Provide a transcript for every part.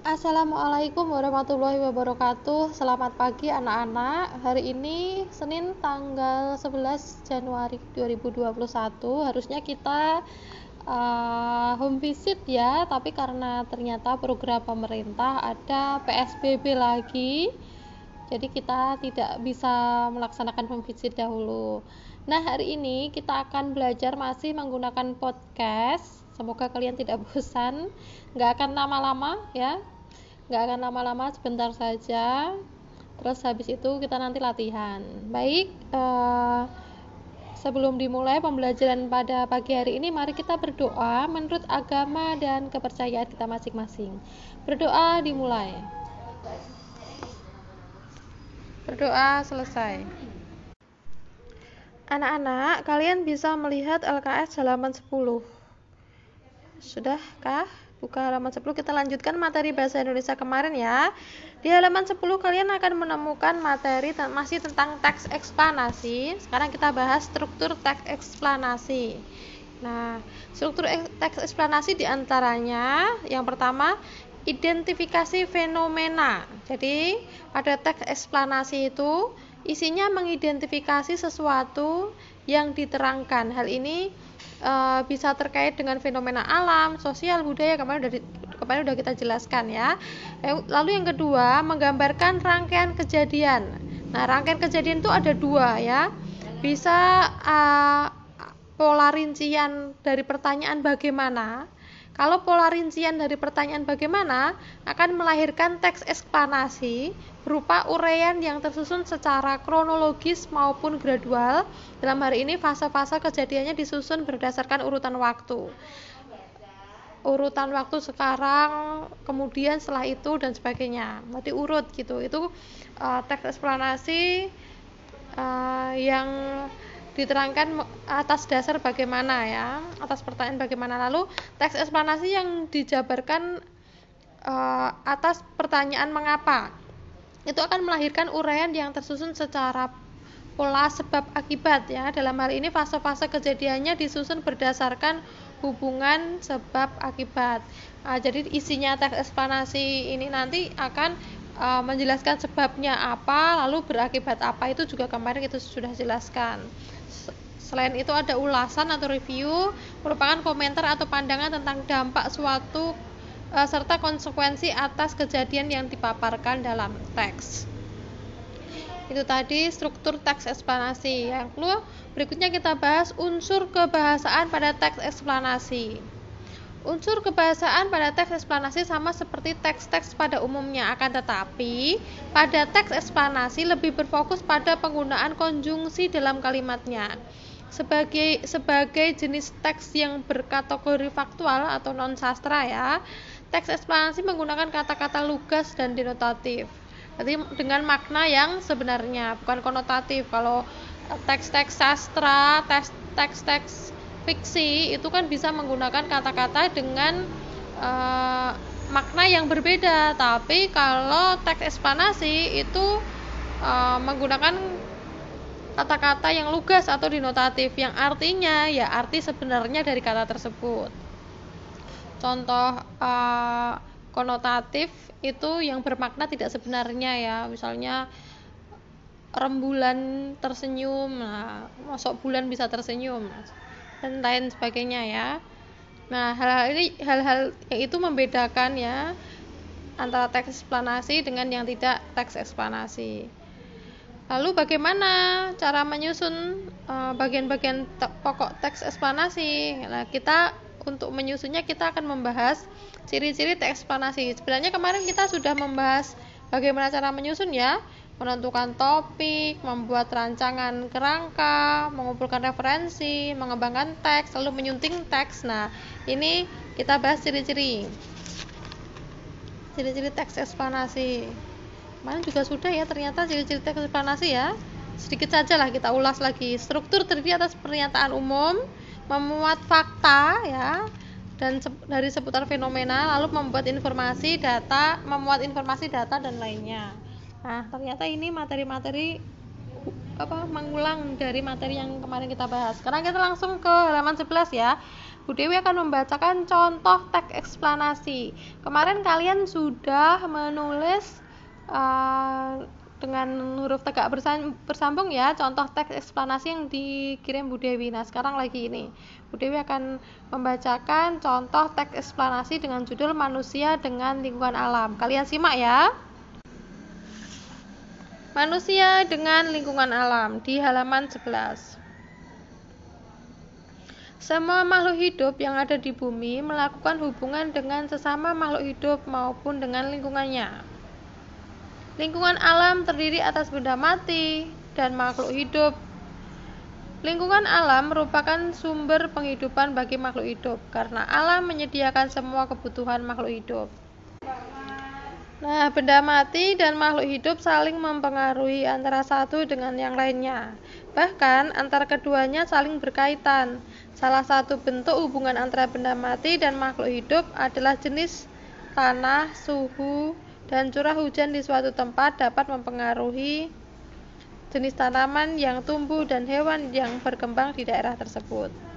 Assalamualaikum warahmatullahi wabarakatuh. Selamat pagi anak-anak. Hari ini Senin tanggal 11 Januari 2021 Harusnya kita uh, home visit ya Tapi karena ternyata program pemerintah ada PSBB lagi Jadi kita tidak bisa melaksanakan home visit dahulu Nah hari ini kita akan belajar masih menggunakan podcast Semoga kalian tidak bosan. Nggak akan lama-lama ya. Nggak akan lama-lama sebentar saja. Terus habis itu kita nanti latihan. Baik. Uh, sebelum dimulai pembelajaran pada pagi hari ini, mari kita berdoa menurut agama dan kepercayaan kita masing-masing. Berdoa dimulai. Berdoa selesai. Anak-anak, kalian bisa melihat LKS halaman 10. Sudahkah? Buka halaman 10 kita lanjutkan materi bahasa Indonesia kemarin ya. Di halaman 10 kalian akan menemukan materi masih tentang teks eksplanasi. Sekarang kita bahas struktur teks eksplanasi. Nah, struktur teks eksplanasi di antaranya yang pertama identifikasi fenomena. Jadi, pada teks eksplanasi itu isinya mengidentifikasi sesuatu yang diterangkan. Hal ini uh, bisa terkait dengan fenomena alam, sosial, budaya kemarin udah kemarin udah kita jelaskan ya. Lalu yang kedua, menggambarkan rangkaian kejadian. Nah, rangkaian kejadian itu ada dua ya. Bisa uh, pola rincian dari pertanyaan bagaimana. Kalau pola rincian dari pertanyaan bagaimana akan melahirkan teks eksplanasi berupa uraian yang tersusun secara kronologis maupun gradual. Dalam hari ini fase-fase kejadiannya disusun berdasarkan urutan waktu. Urutan waktu sekarang, kemudian setelah itu dan sebagainya. Berarti urut gitu. Itu uh, teks eksplanasi uh, yang diterangkan atas dasar bagaimana ya, atas pertanyaan bagaimana. Lalu teks eksplanasi yang dijabarkan uh, atas pertanyaan mengapa itu akan melahirkan uraian yang tersusun secara pola sebab akibat ya. Dalam hal ini fase-fase kejadiannya disusun berdasarkan hubungan sebab akibat. Nah, jadi isinya teks eksplanasi ini nanti akan uh, menjelaskan sebabnya apa, lalu berakibat apa itu juga kemarin itu sudah jelaskan. Selain itu ada ulasan atau review merupakan komentar atau pandangan tentang dampak suatu uh, serta konsekuensi atas kejadian yang dipaparkan dalam teks. Itu tadi struktur teks eksplanasi. Yang kedua, berikutnya kita bahas unsur kebahasaan pada teks eksplanasi. Unsur kebahasaan pada teks eksplanasi sama seperti teks-teks pada umumnya, akan tetapi pada teks eksplanasi lebih berfokus pada penggunaan konjungsi dalam kalimatnya. Sebagai sebagai jenis teks yang berkategori faktual atau non sastra ya, Teks eksplanasi menggunakan kata-kata lugas dan denotatif. Jadi dengan makna yang sebenarnya, bukan konotatif. Kalau teks-teks sastra, teks-teks fiksi itu kan bisa menggunakan kata-kata dengan uh, makna yang berbeda. Tapi kalau teks eksplanasi itu uh, menggunakan kata-kata yang lugas atau denotatif yang artinya ya arti sebenarnya dari kata tersebut. Contoh uh, konotatif itu yang bermakna tidak sebenarnya ya. Misalnya rembulan tersenyum nah masuk bulan bisa tersenyum dan lain sebagainya ya. Nah hal-hal ini hal-hal yang itu membedakan ya antara teks eksplanasi dengan yang tidak teks eksplanasi. Lalu bagaimana cara menyusun uh, bagian-bagian uh, pokok teks eksplanasi? Nah kita untuk menyusunnya kita akan membahas ciri-ciri teks eksplanasi. Sebenarnya kemarin kita sudah membahas bagaimana cara menyusun ya, menentukan topik, membuat rancangan kerangka, mengumpulkan referensi, mengembangkan teks, lalu menyunting teks. Nah, ini kita bahas ciri-ciri. Ciri-ciri teks eksplanasi. Kemarin juga sudah ya ternyata ciri-ciri teks eksplanasi ya. Sedikit saja lah kita ulas lagi. Struktur terdiri atas pernyataan umum, memuat fakta ya dan dari seputar fenomena lalu membuat informasi data memuat informasi data dan lainnya nah ternyata ini materi-materi apa mengulang dari materi yang kemarin kita bahas. Sekarang kita langsung ke halaman 11 ya. Bu Dewi akan membacakan contoh teks eksplanasi. Kemarin kalian sudah menulis uh, dengan huruf tegak bersambung ya contoh teks eksplanasi yang dikirim Bu Dewi. Nah sekarang lagi ini. Bu Dewi akan membacakan contoh teks eksplanasi dengan judul manusia dengan lingkungan alam. Kalian simak ya manusia dengan lingkungan alam di halaman 11 semua makhluk hidup yang ada di bumi melakukan hubungan dengan sesama makhluk hidup maupun dengan lingkungannya. Lingkungan alam terdiri atas benda mati dan makhluk hidup. Lingkungan alam merupakan sumber penghidupan bagi makhluk hidup karena alam menyediakan semua kebutuhan makhluk hidup. Nah, benda mati dan makhluk hidup saling mempengaruhi antara satu dengan yang lainnya. Bahkan antara keduanya saling berkaitan. Salah satu bentuk hubungan antara benda mati dan makhluk hidup adalah jenis tanah, suhu, dan curah hujan di suatu tempat dapat mempengaruhi jenis tanaman yang tumbuh dan hewan yang berkembang di daerah tersebut.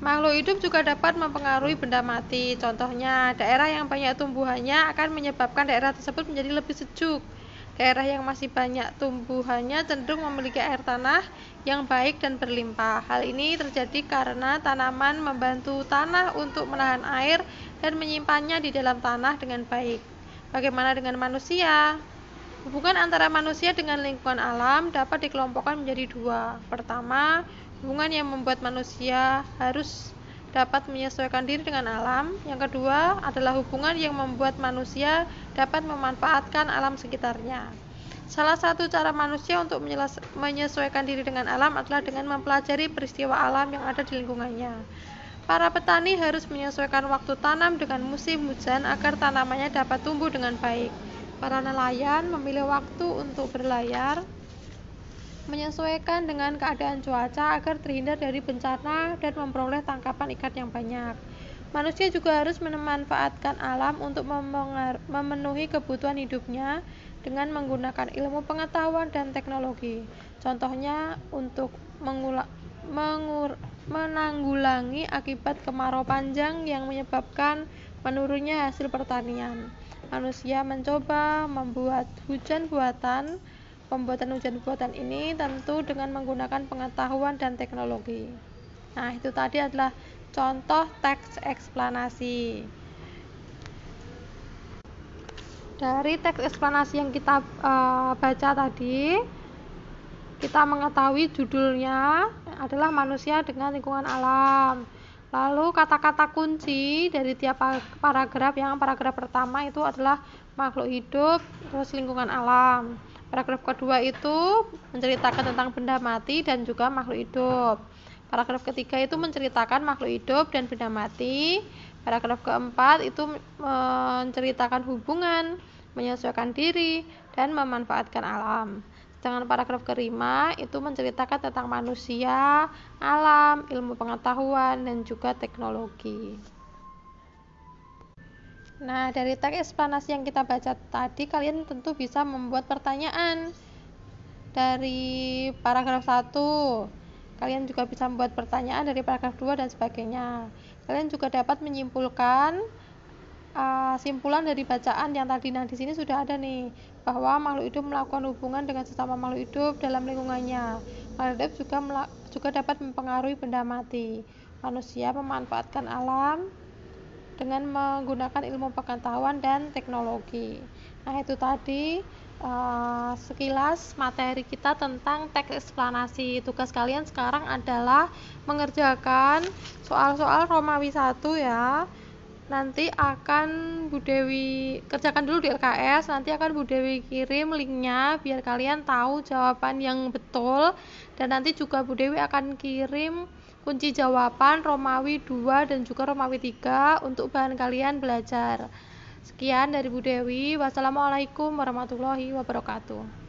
Makhluk hidup juga dapat mempengaruhi benda mati. Contohnya, daerah yang banyak tumbuhannya akan menyebabkan daerah tersebut menjadi lebih sejuk. Daerah yang masih banyak tumbuhannya cenderung memiliki air tanah yang baik dan berlimpah. Hal ini terjadi karena tanaman membantu tanah untuk menahan air dan menyimpannya di dalam tanah dengan baik. Bagaimana dengan manusia? Hubungan antara manusia dengan lingkungan alam dapat dikelompokkan menjadi dua. Pertama, hubungan yang membuat manusia harus dapat menyesuaikan diri dengan alam. Yang kedua adalah hubungan yang membuat manusia dapat memanfaatkan alam sekitarnya. Salah satu cara manusia untuk menyesuaikan diri dengan alam adalah dengan mempelajari peristiwa alam yang ada di lingkungannya. Para petani harus menyesuaikan waktu tanam dengan musim hujan agar tanamannya dapat tumbuh dengan baik. Para nelayan memilih waktu untuk berlayar, menyesuaikan dengan keadaan cuaca agar terhindar dari bencana dan memperoleh tangkapan ikan yang banyak. Manusia juga harus memanfaatkan alam untuk memenuhi kebutuhan hidupnya dengan menggunakan ilmu pengetahuan dan teknologi. Contohnya untuk mengur, menanggulangi akibat kemarau panjang yang menyebabkan menurunnya hasil pertanian. Manusia mencoba membuat hujan buatan. Pembuatan hujan buatan ini tentu dengan menggunakan pengetahuan dan teknologi. Nah, itu tadi adalah contoh teks eksplanasi. Dari teks eksplanasi yang kita uh, baca tadi, kita mengetahui judulnya adalah manusia dengan lingkungan alam. Lalu kata-kata kunci dari tiap paragraf yang paragraf pertama itu adalah makhluk hidup terus lingkungan alam. Paragraf kedua itu menceritakan tentang benda mati dan juga makhluk hidup. Paragraf ketiga itu menceritakan makhluk hidup dan benda mati. Paragraf keempat itu menceritakan hubungan, menyesuaikan diri, dan memanfaatkan alam. Sedangkan paragraf kelima itu menceritakan tentang manusia, alam, ilmu pengetahuan, dan juga teknologi. Nah, dari teks eksplanasi yang kita baca tadi, kalian tentu bisa membuat pertanyaan dari paragraf 1. Kalian juga bisa membuat pertanyaan dari paragraf 2 dan sebagainya. Kalian juga dapat menyimpulkan uh, simpulan dari bacaan yang tadi nah di sini sudah ada nih bahwa makhluk hidup melakukan hubungan dengan sesama makhluk hidup dalam lingkungannya. Makhluk hidup juga juga dapat mempengaruhi benda mati. Manusia memanfaatkan alam dengan menggunakan ilmu pengetahuan dan teknologi. Nah, itu tadi uh, sekilas materi kita tentang teks eksplanasi. Tugas kalian sekarang adalah mengerjakan soal-soal Romawi 1 ya nanti akan Bu Dewi kerjakan dulu di LKS nanti akan Bu Dewi kirim linknya biar kalian tahu jawaban yang betul dan nanti juga Bu Dewi akan kirim kunci jawaban Romawi 2 dan juga Romawi 3 untuk bahan kalian belajar. Sekian dari Bu Dewi. Wassalamualaikum warahmatullahi wabarakatuh